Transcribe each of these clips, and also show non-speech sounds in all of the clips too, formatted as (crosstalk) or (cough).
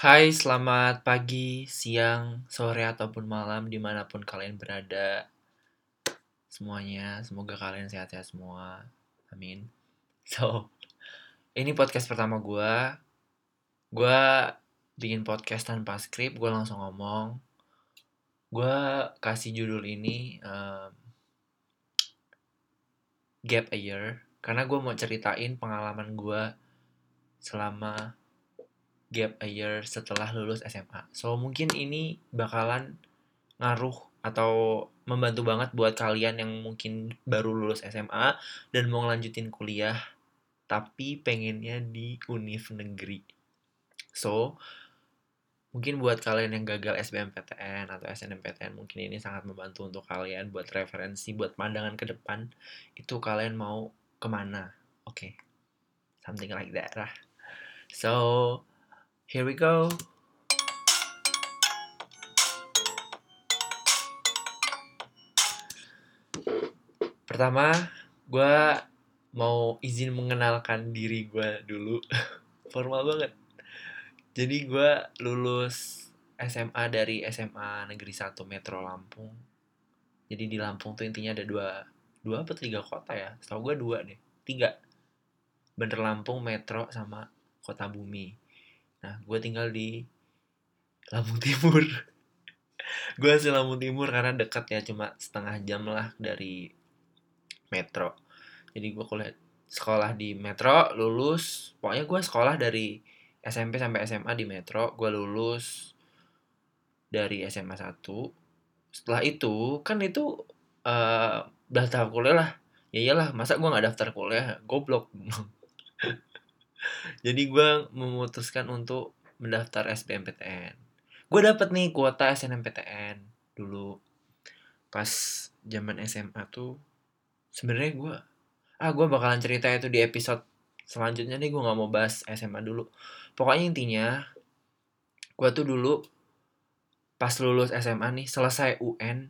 Hai, selamat pagi, siang, sore, ataupun malam di mana pun kalian berada. Semuanya, semoga kalian sehat-sehat semua. Amin. (laughs) So, ini podcast pertama gue Gue bikin podcast tanpa skrip, gue langsung ngomong. Gue kasih judul ini um, Gap a Year Karena gue mau ceritain pengalaman gue selama gap a year setelah lulus SMA. So mungkin ini bakalan ngaruh atau membantu banget buat kalian yang mungkin baru lulus SMA dan mau ngelanjutin kuliah tapi pengennya di univ negeri. So, mungkin buat kalian yang gagal SBMPTN atau SNMPTN mungkin ini sangat membantu untuk kalian buat referensi, buat pandangan ke depan itu kalian mau ke mana. Oke, okay. something like that lah. So, Here we go. Pertama, gue mau izin mengenalkan diri gue dulu. (laughs) Formal banget. Jadi gue lulus SMA dari SMA Negeri 1 Metro Lampung. Jadi di Lampung tuh intinya ada dua, dua apa tiga kota ya? Setahu gue dua deh, tiga. Bener Lampung, Metro, sama Kota Bumi Nah, gue tinggal di Lampung Timur. (laughs) gue asli Lampung Timur karena dekat ya, cuma setengah jam lah dari metro. Jadi gue kuliah sekolah di metro, lulus. Pokoknya gue sekolah dari SMP sampai SMA di metro. Gue lulus dari SMA 1. Setelah itu, kan itu uh, daftar kuliah lah. Ya iyalah, masa gue gak daftar kuliah? Goblok. (laughs) Jadi gue memutuskan untuk mendaftar SBMPTN. Gue dapet nih kuota SNMPTN dulu. Pas zaman SMA tuh sebenarnya gue ah gue bakalan cerita itu di episode selanjutnya nih gue nggak mau bahas SMA dulu. Pokoknya intinya gue tuh dulu pas lulus SMA nih selesai UN.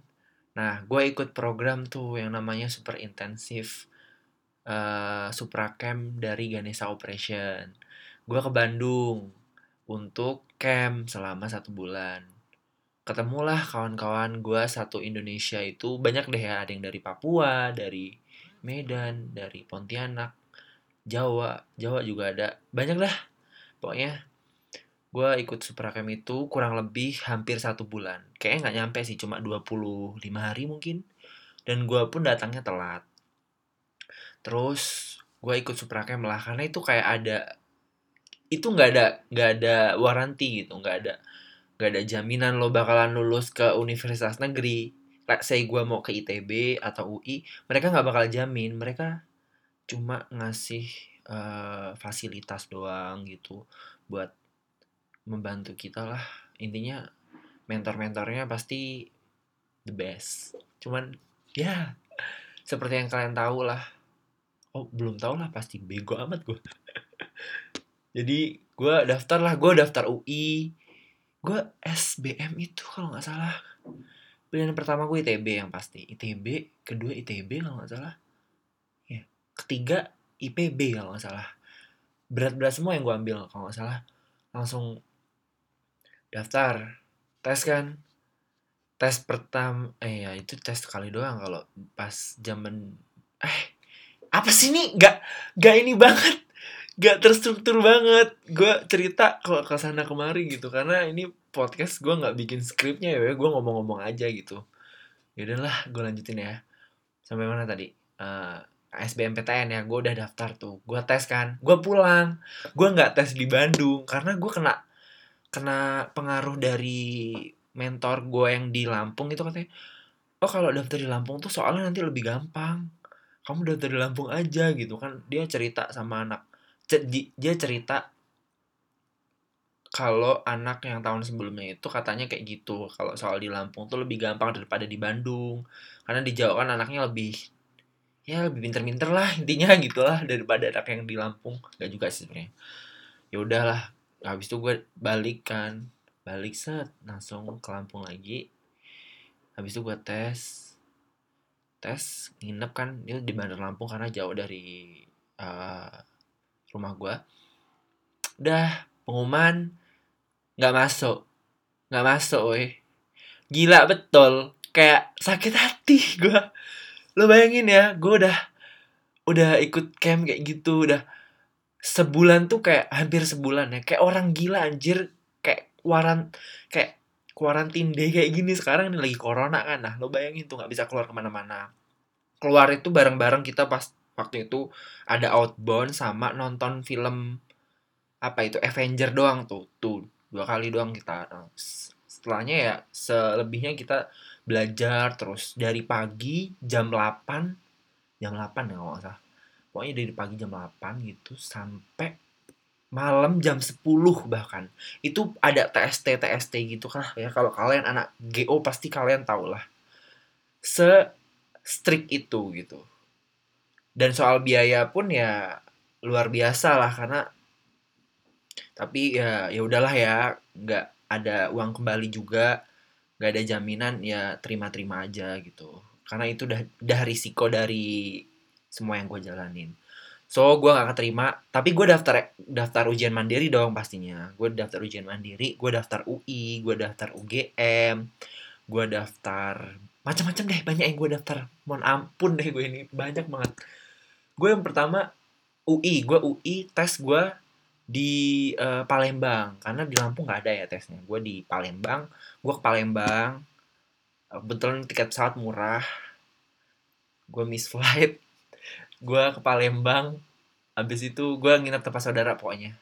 Nah, gue ikut program tuh yang namanya super intensif uh, Supracamp dari Ganesha Operation. Gue ke Bandung untuk camp selama satu bulan. Ketemulah kawan-kawan gue satu Indonesia itu banyak deh ya, ada yang dari Papua, dari Medan, dari Pontianak, Jawa, Jawa juga ada, banyak lah. Pokoknya gue ikut Supracamp itu kurang lebih hampir satu bulan. Kayaknya nggak nyampe sih, cuma 25 hari mungkin. Dan gue pun datangnya telat terus gue ikut Supracam lah karena itu kayak ada itu nggak ada nggak ada waranti gitu nggak ada nggak ada jaminan lo bakalan lulus ke universitas negeri. Let's say gue mau ke ITB atau UI mereka nggak bakal jamin mereka cuma ngasih uh, fasilitas doang gitu buat membantu kita lah. Intinya mentor-mentornya pasti the best. Cuman ya seperti yang kalian tahu lah oh belum tau lah pasti bego amat gue (laughs) jadi gue daftar lah gue daftar UI gue SBM itu kalau nggak salah. Pilihan pertama gue ITB yang pasti. ITB kedua ITB kalau nggak salah. Ya ketiga IPB kalau nggak salah. Berat-berat semua yang gue ambil kalau nggak salah. Langsung daftar. Tes kan? Tes pertama eh ya itu tes sekali doang kalau pas zaman eh apa sih nih gak gak ini banget. Gak terstruktur banget. Gue cerita ke sana kemari gitu. Karena ini podcast gue nggak bikin skripnya ya. Gue ngomong-ngomong aja gitu. Ya udahlah gue lanjutin ya. Sampai mana tadi? Uh, eh, SBMPTN ya. Gue udah daftar tuh. Gue tes kan. Gue pulang. Gue nggak tes di Bandung. Karena gue kena kena pengaruh dari mentor gue yang di Lampung itu katanya oh kalau daftar di Lampung tuh soalnya nanti lebih gampang kamu udah dari Lampung aja gitu kan. Dia cerita sama anak dia cerita kalau anak yang tahun sebelumnya itu katanya kayak gitu kalau soal di Lampung tuh lebih gampang daripada di Bandung. Karena di Jawa kan anaknya lebih ya lebih pinter-pinter lah intinya (laughs) gitulah daripada anak yang di Lampung. Gak juga sih sebenarnya. Ya udahlah habis itu gue balik kan. Balik set langsung ke Lampung lagi. Habis itu gue tes tes nginep kan. Itu di Bandar Lampung karena jauh dari uh, rumah gue udah pengumuman nggak masuk. Nggak masuk woi gila betul. Kayak sakit hati (laughs) gue lo bayangin ya gue udah udah ikut camp kayak gitu udah sebulan tuh kayak hampir sebulan ya. Kayak orang gila anjir. Kayak waran kayak kuarantin deh kayak gini sekarang ini lagi corona kan. Nah lo bayangin tuh nggak bisa keluar ke mana-mana. Keluar itu bareng-bareng kita pas waktu itu ada outbound sama nonton film apa itu Avenger doang tuh. Tuh dua kali doang kita. Nah, setelahnya ya selebihnya kita belajar terus dari pagi jam 8 jam 8 ya nggak salah. Pokoknya dari pagi jam 8 gitu sampai malam jam 10 bahkan. Itu ada TST TST gitu kan ya kalau kalian anak GO pasti kalian tau lah se strict itu gitu. Dan soal biaya pun ya luar biasa lah karena tapi ya ya udahlah ya nggak ada uang kembali juga nggak ada jaminan ya terima-terima aja gitu. Karena itu udah udah risiko dari semua yang gue jalanin So gue gak keterima, tapi gue daftar daftar ujian mandiri dong pastinya. Gue daftar ujian mandiri, gue daftar UI, gue daftar UGM, gue daftar macam-macam deh banyak yang gue daftar. Mohon ampun deh gue ini banyak banget. Gue yang pertama UI, gue UI tes gue di uh, Palembang karena di Lampung gak ada ya tesnya. Gue di Palembang, gue ke Palembang. Kebetulan tiket pesawat murah. Gue miss flight gue ke Palembang habis itu gue nginep tempat saudara pokoknya.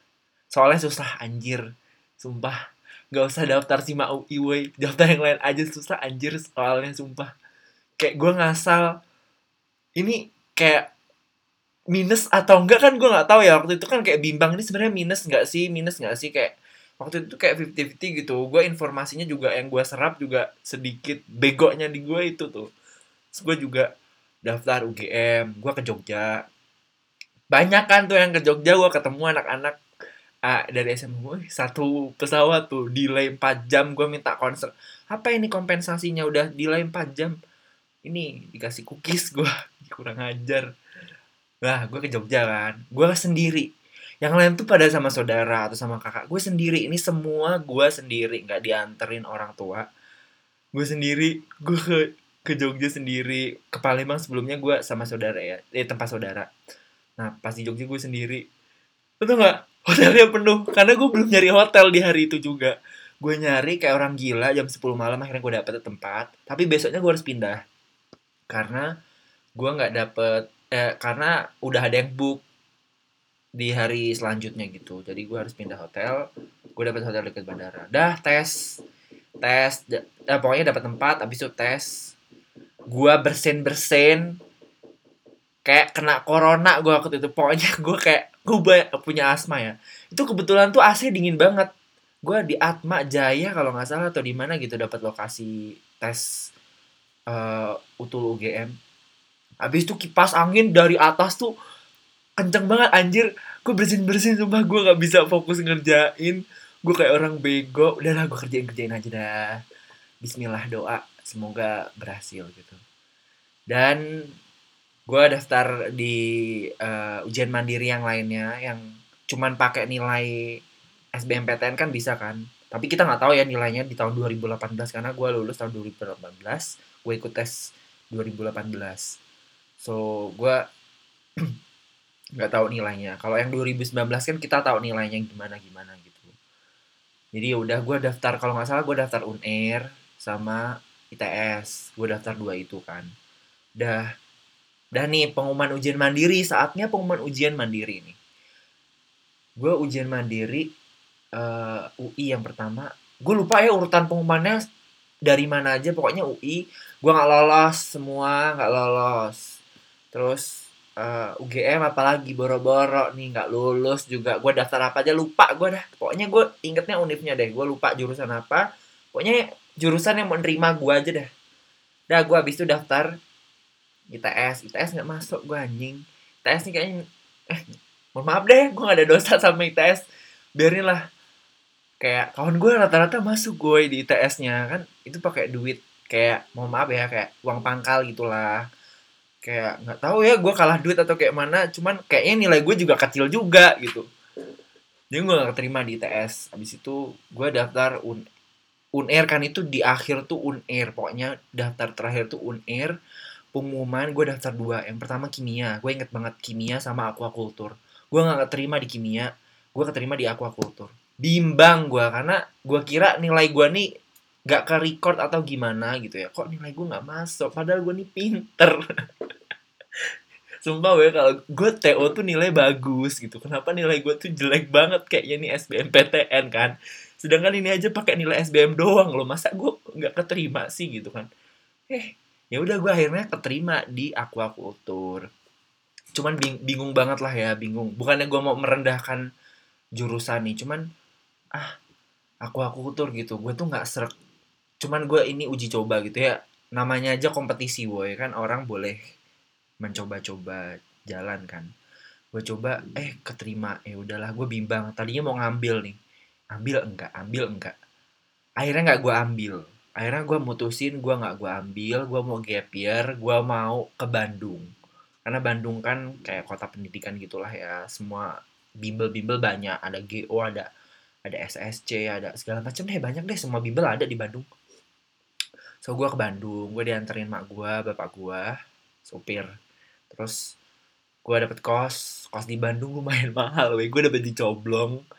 Soalnya susah anjir. Sumpah. Gak usah daftar sima UI woy daftar yang lain aja susah anjir soalnya sumpah. Kayak gue ngasal ini kayak minus atau enggak kan gue nggak tahu ya. Waktu itu kan kayak bimbang ini sebenarnya minus nggak sih minus nggak sih? Kayak waktu itu kayak fifty fifty gitu. Gue informasinya juga yang gue serap juga sedikit begonya di gue itu tuh. Gue juga daftar UGM gue ke Jogja. Banyak kan tuh yang ke Jogja gue ketemu anak-anak uh, dari SMA gue satu pesawat tuh delay 4 jam gue minta konser. Apa ini kompensasinya? Udah delay 4 jam. Ini dikasih cookies gue (laughs) kurang ajar. Lah gue ke Jogja kan. Gue sendiri. Yang lain tuh pada sama saudara atau sama kakak. Gue sendiri. Ini semua gue sendiri. Nggak dianterin orang tua. Gue sendiri. Gue ke ke Jogja sendiri. Ke Palembang sebelumnya gue sama saudara ya. Eh tempat saudara. Nah pas di Jogja gue sendiri. Itu nggak? Hotelnya penuh. Karena gue belum nyari hotel di hari itu juga. Gue nyari kayak orang gila jam 10 malam akhirnya gue dapet tempat. Tapi besoknya gue harus pindah. Karena gue nggak dapet eh, karena udah ada yang book di hari selanjutnya gitu. Jadi gue harus pindah hotel. Gue dapet hotel dekat bandara. Dah tes. Tes eh, pokoknya dapat tempat habis itu tes gua bersin bersin kayak kena corona gua waktu itu. Pokoknya gua kayak gua punya asma ya. Itu kebetulan tuh AC dingin banget. Gua di Atma Jaya kalau nggak salah atau di mana gitu dapat lokasi tes uh, utul UGM habis itu kipas angin dari atas tuh kenceng banget anjir. Gue bersin bersin sumpah gue nggak bisa fokus ngerjain. Gue kayak orang bego udahlah gue kerjain kerjain aja dah. Bismillah doa semoga berhasil gitu. Dan gue daftar di uh, ujian mandiri yang lainnya yang cuman pakai nilai SBMPTN kan bisa kan. Tapi kita nggak tahu ya nilainya di tahun 2018 karena gue lulus tahun 2018 gue ikut tes 2018 so gue (clears throat) nggak tahu nilainya. Kalau yang 2019 kan kita tahu nilainya gimana gimana gitu. Jadi ya udah gue daftar kalau nggak salah gue daftar unair sama ITS gue daftar dua itu kan. Dah dah nih pengumuman ujian mandiri saatnya pengumuman ujian mandiri nih. Gue ujian mandiri uh, eh, UI yang pertama. Gue lupa ya urutan pengumumannya dari mana aja pokoknya UI gue nggak lolos semua nggak lolos. Terus uh, eh, UGM apalagi boro-boro nih nggak lulus juga. Gue daftar apa aja lupa gue dah. Pokoknya gue ingetnya univnya deh gue lupa jurusan apa. Pokoknya jurusan yang menerima gue aja dah. Dah gue habis itu daftar ITS ITS nggak masuk gue anjing. ITS nih kayaknya eh mohon maaf deh gue gak ada dosa sama ITS biarin lah. Kayak kawan gue rata-rata masuk gue di ITS-nya kan itu pakai duit. Kayak mohon maaf ya kayak uang pangkal gitulah. Kayak nggak tahu ya gue kalah duit atau kayak mana. Cuman kayaknya nilai gue juga kecil juga gitu. Jadi gue gak keterima di ITS abis itu gue daftar un unair kan itu di akhir tuh unair. Pokoknya daftar terakhir tuh unair. Pengumuman gue daftar dua. Yang pertama kimia. Gue inget banget kimia sama aquaculture. Gue gak keterima di kimia gue keterima di aquaculture. Bimbang gue karena gue kira nilai gue nih gak ke record atau gimana gitu ya. Kok nilai gue gak masuk? Padahal gue nih pinter. (laughs) Sumpah gue kalau gue TO tuh nilai bagus gitu. Kenapa nilai gue tuh jelek banget? Kayaknya nih SBMPTN kan sedangkan ini aja pakai nilai SBM doang loh. Masa gue nggak keterima sih gitu kan? Eh ya udah gue akhirnya keterima di aquaculture. Cuman bing bingung banget lah ya bingung. Bukannya gue mau merendahkan jurusan nih cuman ah aquaculture gitu. Gue tuh nggak serak cuman gue ini uji coba gitu ya. Namanya aja kompetisi boy kan orang boleh mencoba-coba jalan kan. Gue coba eh keterima. Eh udahlah gue bimbang. Tadinya mau ngambil nih ambil enggak? Ambil enggak? Akhirnya nggak gue ambil. Akhirnya gue mutusin gue nggak gue ambil gue mau gap year gue mau ke Bandung. Karena Bandung kan kayak kota pendidikan gitulah ya. Semua bimbel-bimbel banyak. Ada GO ada ada SSC ada segala macam deh banyak deh semua bimbel ada di Bandung. So gue ke Bandung gue dianterin mak gue bapak gue sopir. Terus gue dapet kos. Kos di Bandung lumayan (laughs) mahal gue dapet di Coblong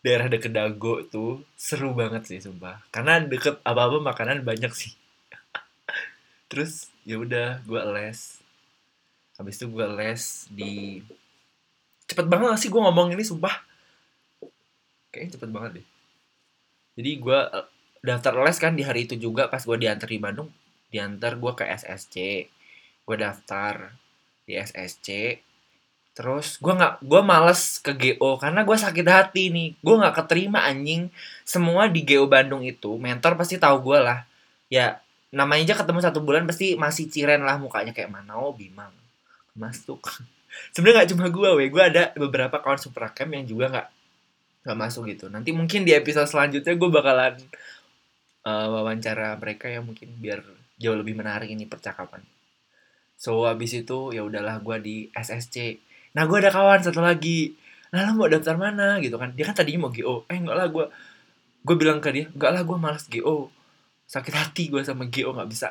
daerah deket Dago tuh seru banget sih sumpah. Karena deket apa-apa makanan banyak sih. (laughs) Terus ya udah gue les. Habis itu gue les di cepet banget gak sih gue ngomong ini sumpah? Kayaknya cepet banget deh. Jadi gue eh, daftar les kan di hari itu juga pas gue diantar di Bandung. Diantar gue ke SSC gue daftar di SSC Terus gue nggak gue males ke GO karena gue sakit hati nih. Gue nggak keterima anjing. Semua di GO Bandung itu mentor pasti tahu gue lah. Ya namanya aja ketemu satu bulan pasti masih ciren lah mukanya kayak mana oh Bimang masuk. (laughs) Sebenarnya nggak cuma gue, weh. Gue ada beberapa kawan camp yang juga nggak nggak masuk gitu. Nanti mungkin di episode selanjutnya gue bakalan uh, wawancara mereka ya mungkin biar jauh lebih menarik ini percakapan. So abis itu ya udahlah gue di SSC nah gue ada kawan satu lagi. Nah lo mau daftar mana? Gitu kan. Dia kan tadinya mau GO eh enggak lah gue gue bilang ke dia enggak lah gue malas GO sakit hati gue sama GO nggak bisa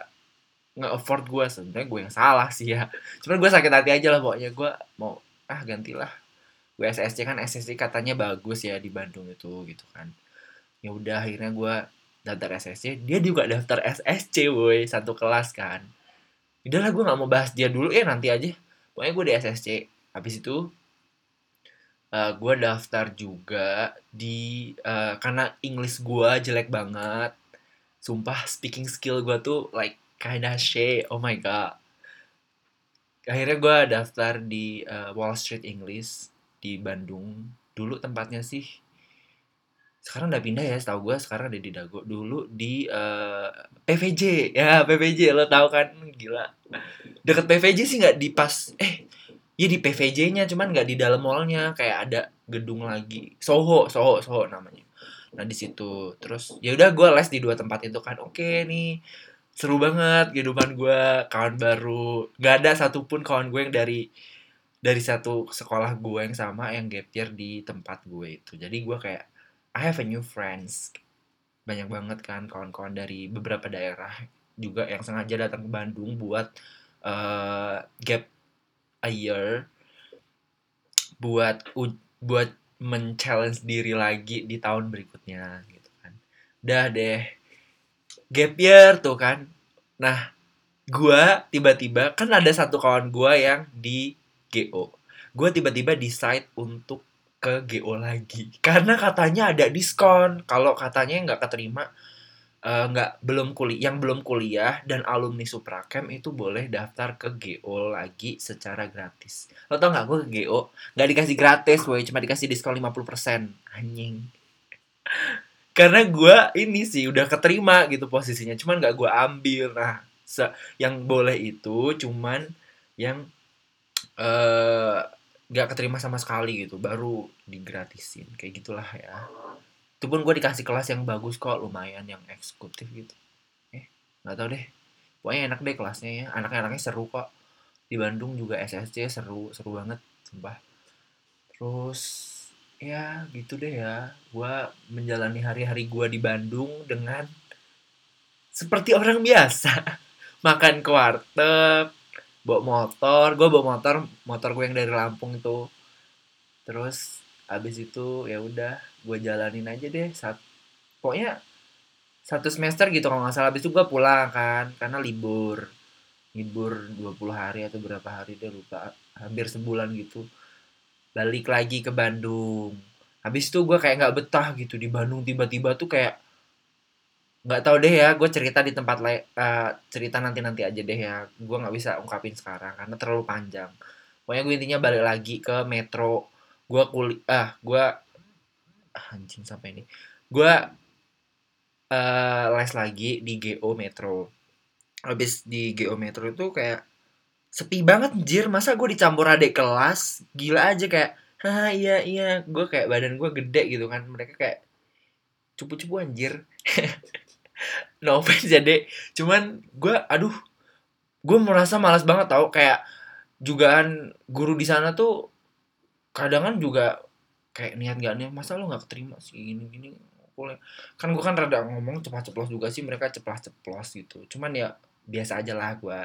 nggak afford gue sebenarnya gue yang salah sih ya. Cuman gue sakit hati aja lah pokoknya. Gue mau ah gantilah. Gue SSC kan SSC katanya bagus ya di Bandung itu gitu kan. Ya udah akhirnya gue daftar SSC dia juga daftar SSC woi satu kelas kan. Udahlah gue nggak mau bahas dia dulu. Ya nanti aja. Pokoknya gue di SSC habis itu uh, eh, gue daftar juga di uh, karena English gue jelek banget. Sumpah speaking skill gue tuh like kinda shit. Oh my god. Akhirnya gue daftar di uh, Wall Street English di Bandung. Dulu tempatnya sih sekarang udah pindah ya setahu gue sekarang ada di Dago. Dulu di uh, PVJ ya PVJ lo tau kan? Gila. Deket PVJ sih nggak di pas eh Iya di PVJ-nya cuman nggak di dalam mallnya. Kayak ada gedung lagi. Soho Soho Soho namanya. Nah di situ. Terus ya udah gue les di dua tempat itu kan. Oke nih seru banget kehidupan gue kawan baru. Nggak ada satupun kawan gue yang dari dari satu sekolah gue yang sama yang gap year di tempat gue itu. Jadi gue kayak I have a new friends. Banyak banget kan kawan-kawan dari beberapa daerah juga yang sengaja datang ke Bandung buat uh, gap a year buat buat men-challenge diri lagi di tahun berikutnya gitu kan. Udah deh. Gap year tuh kan. Nah, gua tiba-tiba kan ada satu kawan gua yang di GO. Gua tiba-tiba decide untuk ke GO lagi karena katanya ada diskon. Kalau katanya nggak keterima uh, nggak belum kuliah yang belum kuliah dan alumni Suprakem itu boleh daftar ke GO lagi secara gratis. Lo tau nggak gue ke GO nggak dikasih gratis, woi cuma dikasih diskon 50% anjing. (laughs) Karena gue ini sih udah keterima gitu posisinya, cuman nggak gue ambil. Nah, yang boleh itu cuman yang uh, nggak keterima sama sekali gitu, baru digratisin kayak gitulah ya itu pun gue dikasih kelas yang bagus kok lumayan yang eksekutif gitu. Eh nggak tau deh. Pokoknya enak deh kelasnya ya. Anak-anaknya seru kok. Di Bandung juga SSC seru seru banget sumpah. Terus ya gitu deh ya. Gue menjalani hari-hari gue di Bandung dengan seperti orang biasa. (laughs) Makan ke warteg bawa motor. Gue bawa motor motor gue yang dari Lampung itu. Terus abis itu ya udah gue jalanin aja deh saat pokoknya satu semester gitu kalau nggak salah. Abis itu gue pulang kan karena libur. Libur 20 hari atau berapa hari deh lupa. Hampir sebulan gitu. Balik lagi ke Bandung. Habis itu gue kayak nggak betah gitu di Bandung. Tiba-tiba tuh kayak nggak tahu deh ya gue cerita di tempat lain uh, cerita nanti nanti aja deh ya. Gue nggak bisa ungkapin sekarang karena terlalu panjang. Pokoknya gue intinya balik lagi ke metro gue kuliah ah gue ah, anjing sampai ini. Gue uh, les lagi di GO Metro. Habis di GO Metro itu kayak sepi banget jir masa gue dicampur adik kelas gila aja kayak haha iya iya. Gue kayak badan gue gede gitu kan. Mereka kayak cupu-cupu anjir. (laughs) No offense jadi cuman gue aduh gue merasa malas banget tau. Kayak jugaan guru di sana tuh kadang kan juga kayak niat gak nih masa lo nggak keterima sih gini gini kan gue kan rada ngomong ceplos ceplos juga sih mereka ceplos ceplos gitu. Cuman ya biasa aja lah gue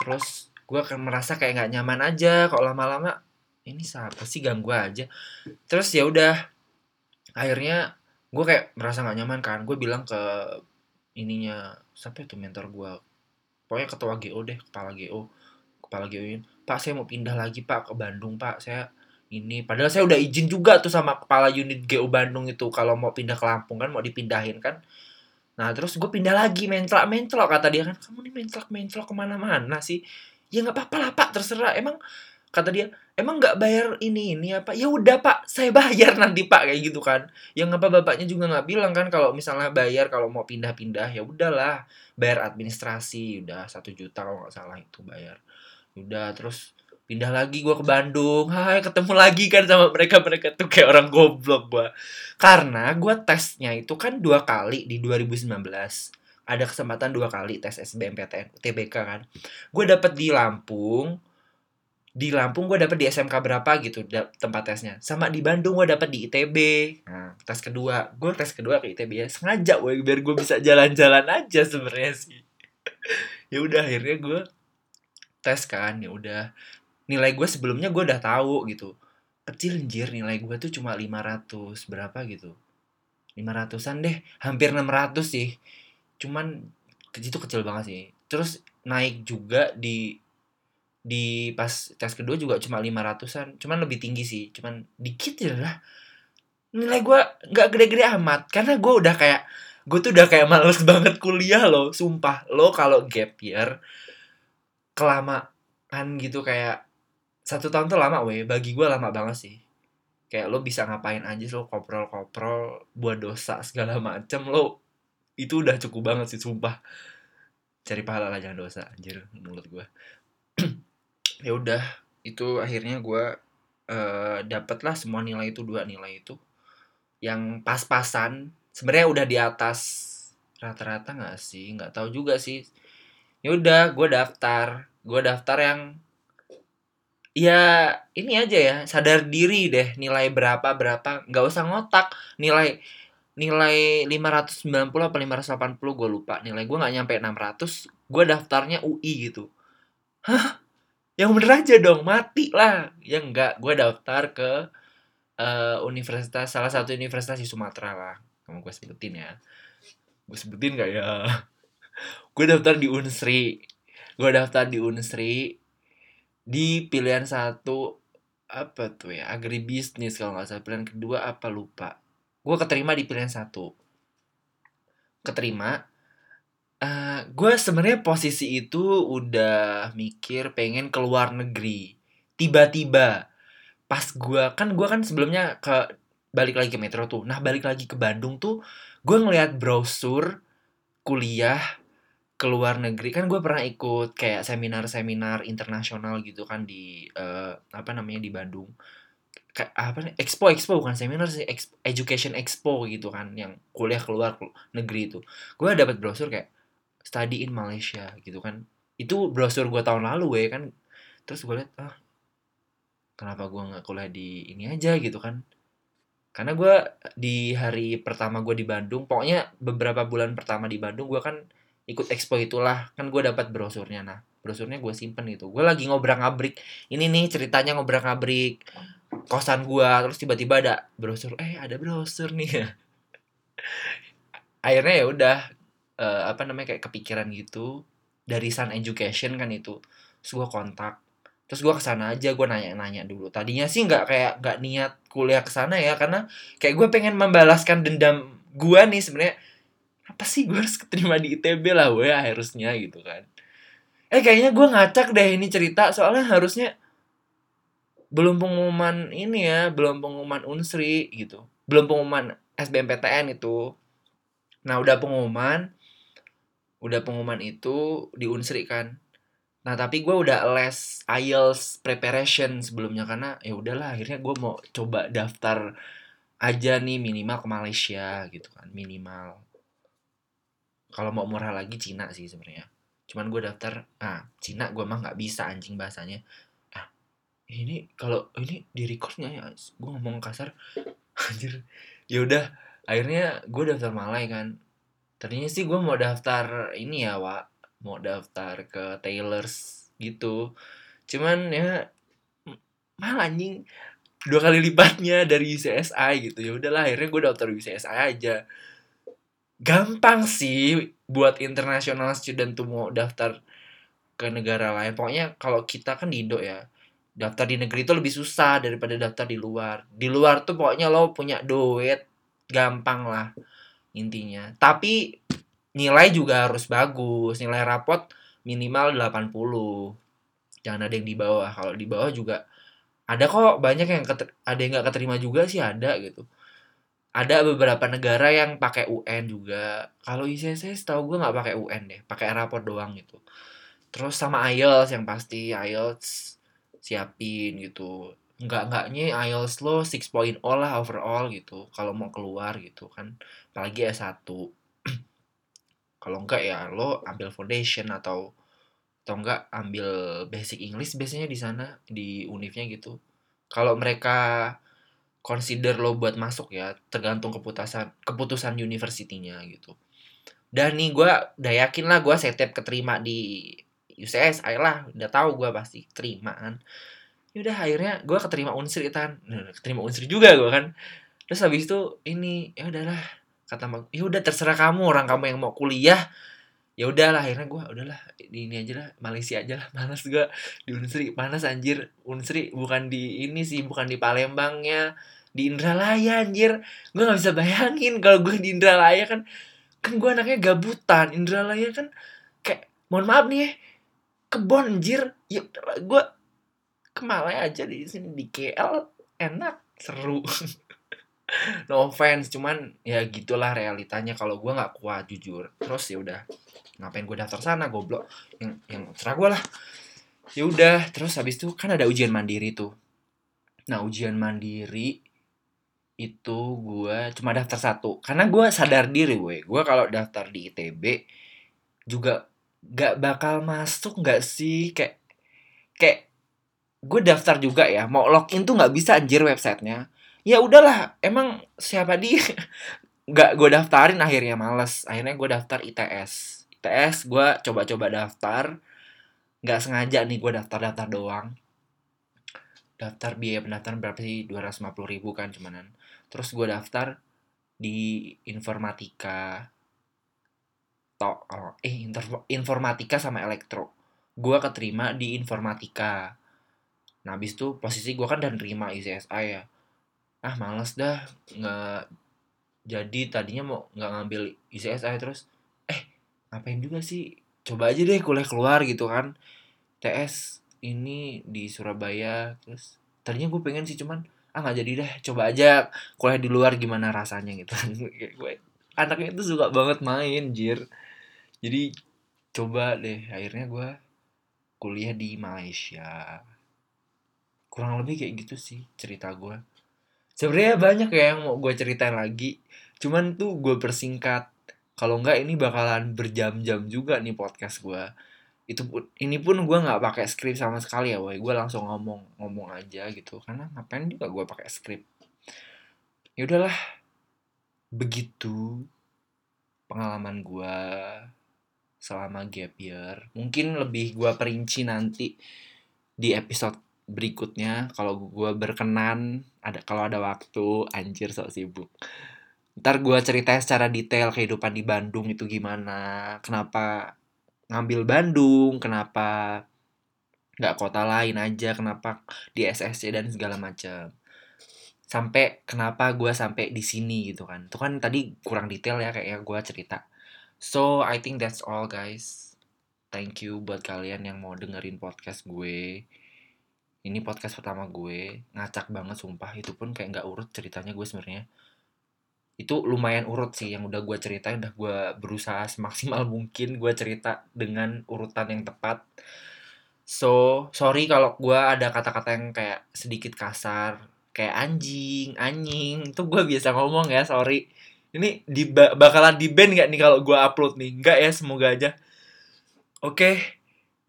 terus gue akan merasa kayak nggak nyaman aja kok lama-lama ini siapa sih ganggu aja? Terus ya udah akhirnya gue kayak merasa nggak nyaman kan. Gue bilang ke ininya siapa itu mentor gue pokoknya ketua GO deh kepala GO kepala GO ini pak saya mau pindah lagi pak ke Bandung pak. Saya ini. Padahal saya udah izin juga tuh sama kepala unit GO Bandung itu kalau mau pindah ke Lampung kan mau dipindahin kan. Nah terus gue pindah lagi mencelak mencelok kata dia kan. Kamu nih mencelak mencelok ke mana-mana sih? Ya nggak apa-apa lah pak terserah. Emang kata dia emang nggak bayar ini ini apa? Ya udah pak saya bayar (laughs) nanti pak kayak gitu kan. Yang apa bapaknya juga nggak bilang kan kalau misalnya bayar kalau mau pindah-pindah ya udahlah. Bayar administrasi udah satu juta kalau nggak salah itu bayar. Udah terus pindah lagi gue ke Bandung. Hai ketemu lagi kan sama mereka mereka tuh kayak orang goblok gue karena gue tesnya itu kan dua kali di 2019 ada kesempatan dua kali tes SBMPTN TBK kan. Gue dapet di Lampung. Di Lampung gue dapet di SMK berapa gitu tempat tesnya. Sama di Bandung gue dapet di ITB nah tes kedua. Gue tes kedua ke ITB ya. Sengaja gue biar gue bisa jalan-jalan aja sebenarnya sih. (laughs) Ya udah akhirnya gue tes kan ya udah nilai gue sebelumnya gue udah tahu gitu. Kecil anjir nilai gue tuh cuma 500 berapa gitu. 500an deh hampir 600 sih. Cuman itu kecil banget sih. Terus naik juga di di pas tes kedua juga cuma 500an cuman lebih tinggi sih. Cuman dikit ya lah. Nilai gue nggak gede-gede amat. Karena gue udah kayak gue tuh udah kayak males (laughs) banget kuliah loh sumpah. Lo kalau gap year kelamaan gitu kayak satu tahun tuh lama weh. Bagi gue lama banget sih. Kayak lo bisa ngapain aja lo koprol koprol buat dosa segala (laughs) macem lo itu udah cukup banget sih sumpah. Cari pahala lah jangan dosa anjir mulut gue (clears throat) ya udah itu akhirnya gue uh, dapet lah semua nilai itu dua nilai itu. Yang pas-pasan sebenarnya udah di atas rata-rata nggak sih? Nggak tahu juga sih. Ya udah gue daftar. Gue daftar yang ya ini aja ya sadar diri deh nilai berapa berapa. Nggak usah ngotak nilai nilai 590 apa 580 gue lupa. Nilai gue nggak nyampe 600 gue daftarnya UI gitu. Hah? Yang bener aja dong mati lah. Ya enggak gue daftar ke uh, universitas salah satu universitas di Sumatera lah. Kamu gue sebutin ya. Gue sebutin gak ya? Gue daftar di Unsri. Gue daftar di Unsri di pilihan satu apa tuh ya agribisnis kalau nggak salah. Pilihan kedua apa lupa. Gue keterima di pilihan satu. Keterima. Uh, gue sebenarnya posisi itu udah mikir pengen keluar negeri. Tiba-tiba pas gue kan gue kan sebelumnya ke balik lagi ke metro tuh. Nah balik lagi ke Bandung tuh gue ngeliat brosur kuliah ke luar negeri. Kan gue pernah ikut kayak seminar-seminar internasional gitu kan di uh, apa namanya di Bandung. Kayak apa nih expo expo bukan seminar sih expo, education expo gitu kan yang kuliah keluar negeri itu. Gue dapat brosur kayak study in Malaysia gitu kan. Itu brosur gue tahun lalu ya kan. Terus gue liat ah kenapa gue nggak kuliah di ini aja gitu kan. Karena gue di hari pertama gue di Bandung pokoknya beberapa bulan pertama di Bandung gue kan ikut expo itulah. Kan gue dapat brosurnya. Nah brosurnya gue simpen itu gue lagi ngobrak ngabrik ini nih ceritanya ngobrak ngabrik kosan gue terus tiba-tiba ada brosur. Eh ada brosur nih. (laughs) Akhirnya ya udah uh, apa namanya kayak kepikiran gitu. Dari Sun Education kan itu. Terus gue kontak. Terus gue ke sana aja gue nanya-nanya dulu. Tadinya sih nggak kayak nggak niat kuliah ke sana ya. Karena kayak gue pengen membalaskan dendam gue nih sebenarnya apa sih gue harus keterima di ITB lah gue harusnya gitu kan. Eh kayaknya gue ngacak deh ini cerita soalnya harusnya belum pengumuman ini ya belum pengumuman unsri gitu. Belum pengumuman SBMPTN itu. Nah udah pengumuman udah pengumuman itu di unsri kan. Nah tapi gue udah les IELTS preparation sebelumnya karena ya udahlah akhirnya gue mau coba daftar aja nih minimal ke Malaysia gitu kan minimal. Kalau mau murah lagi Cina sih sebenarnya. Cuman gue daftar, ah Cina gue mah nggak bisa anjing bahasanya. Ah ini kalau ini di recordnya ya gue ngomong kasar (laughs) anjir. Ya udah akhirnya gue daftar Malay kan. Tadinya sih gue mau daftar ini ya, Wak mau daftar ke tailors gitu cuman ya malah anjing dua kali lipatnya dari UCSI gitu ya udahlah akhirnya gue daftar UCSI aja gampang sih buat international student tuh mau daftar ke negara lain. Pokoknya kalau kita kan di Indo ya daftar di negeri itu lebih susah daripada daftar di luar. Di luar tuh pokoknya lo punya duit gampang lah intinya. Tapi nilai juga harus bagus nilai rapot minimal 80 jangan ada yang di bawah. Kalau di bawah juga ada kok banyak yang ada yang nggak keterima juga sih ada gitu ada beberapa negara yang pakai UN juga. Kalau ICC tahu gue nggak pakai UN deh pakai rapot doang gitu. Terus sama IELTS yang pasti IELTS siapin gitu. Nggak nggaknya IELTS lo 6.0 lah overall gitu kalau mau keluar gitu kan. Apalagi S1 (clears throat) kalau enggak ya lo ambil foundation atau atau enggak ambil basic English biasanya di sana di univnya gitu. Kalau mereka consider lo buat masuk ya tergantung keputusan keputusan universitinya gitu. Dan nih gue udah yakin lah gue setep keterima di UCS lah udah tahu gue pasti terima kan. Yaudah akhirnya gue keterima unsur kan. Nah, keterima unsur juga gue kan. Terus habis itu ini ya udahlah kata mak ya udah terserah kamu orang kamu yang mau kuliah ya udahlah akhirnya gue udahlah di ini aja lah Malaysia aja lah panas gue di Unsri panas anjir Unsri bukan di ini sih bukan di Palembangnya di Indralaya anjir. Gue nggak bisa bayangin kalau gue di Indralaya kan kan gue anaknya gabutan Indralaya kan kayak mohon maaf nih ya kebon anjir. Ya gue ke Malaya aja di sini di KL enak seru (laughs) (laughs) no offense cuman ya gitulah realitanya. Kalau gue nggak kuat jujur terus ya udah. Ngapain gue daftar sana goblok? Yang yang serah gue lah. Ya udah terus habis itu kan ada ujian mandiri tuh. Nah ujian mandiri itu gue cuma daftar satu. Karena gue sadar diri gue gue kalau daftar di itb juga gak bakal masuk gak sih? Kayak kayak gue daftar juga ya. Mau login tuh nggak bisa anjir websitenya ya udahlah emang siapa dia? (laughs) Nggak gue daftarin akhirnya males. Akhirnya gue daftar ITS ITS gue coba-coba daftar. Nggak sengaja nih gue daftar-daftar doang. Daftar biaya pendaftaran berapa sih? 250 ribu kan cumanan. Terus gue daftar di informatika. To oh, eh informatika sama elektro. Gue keterima di informatika. Nah habis itu posisi gue kan dan terima ICSI ya ah males dah. Nggak jadi tadinya mau nggak ngambil ICSI terus eh ngapain juga sih? Coba aja deh kuliah keluar gitu kan. TS ini di Surabaya terus tadinya gue pengen sih cuman ah nggak jadi deh coba aja kuliah di luar gimana rasanya gitu. Gue (laughs) anaknya itu suka banget main jir. Jadi coba deh akhirnya gue kuliah di Malaysia. Kurang lebih kayak gitu sih cerita gue sebenarnya banyak ya yang mau gue ceritain lagi. Cuman tuh gue persingkat. Kalau enggak ini bakalan berjam-jam juga nih podcast gue. Itu pun ini pun gue nggak pakai skrip sama sekali ya boy gue langsung ngomong ngomong aja gitu. Karena ngapain juga gue pakai skrip ya udahlah. Begitu pengalaman gue selama gap year. Mungkin lebih gue perinci nanti di episode berikutnya kalau gue berkenan ada kalau ada waktu anjir sok sibuk. Ntar gue ceritain secara detail kehidupan di Bandung itu gimana kenapa ngambil Bandung kenapa nggak kota lain aja kenapa di SSC dan segala macam sampai kenapa gue sampai di sini gitu kan. Itu kan tadi kurang detail ya kayak gue cerita. So I think that's all guys. Thank you buat kalian yang mau dengerin podcast gue ini podcast pertama gue ngacak banget sumpah itu pun kayak nggak urut ceritanya gue sebenarnya itu lumayan urut sih yang udah gue ceritain udah gue berusaha semaksimal (laughs) mungkin gue cerita dengan urutan yang tepat so sorry kalau gue ada kata-kata yang kayak sedikit kasar kayak anjing, anjing. Itu gue biasa ngomong ya, sorry. Ini di bakalan di band gak nih kalau gue upload nih? Enggak ya, semoga aja. Oke,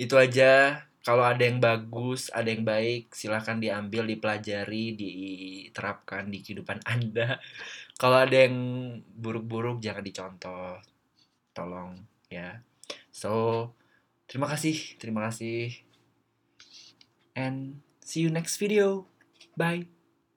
itu aja. Kalau ada yang bagus, ada yang baik, silahkan diambil, dipelajari, diterapkan di kehidupan (laughs) Anda. Kalau ada yang buruk-buruk, jangan dicontoh. Tolong ya. So, terima kasih, terima kasih. And see you next video. Bye.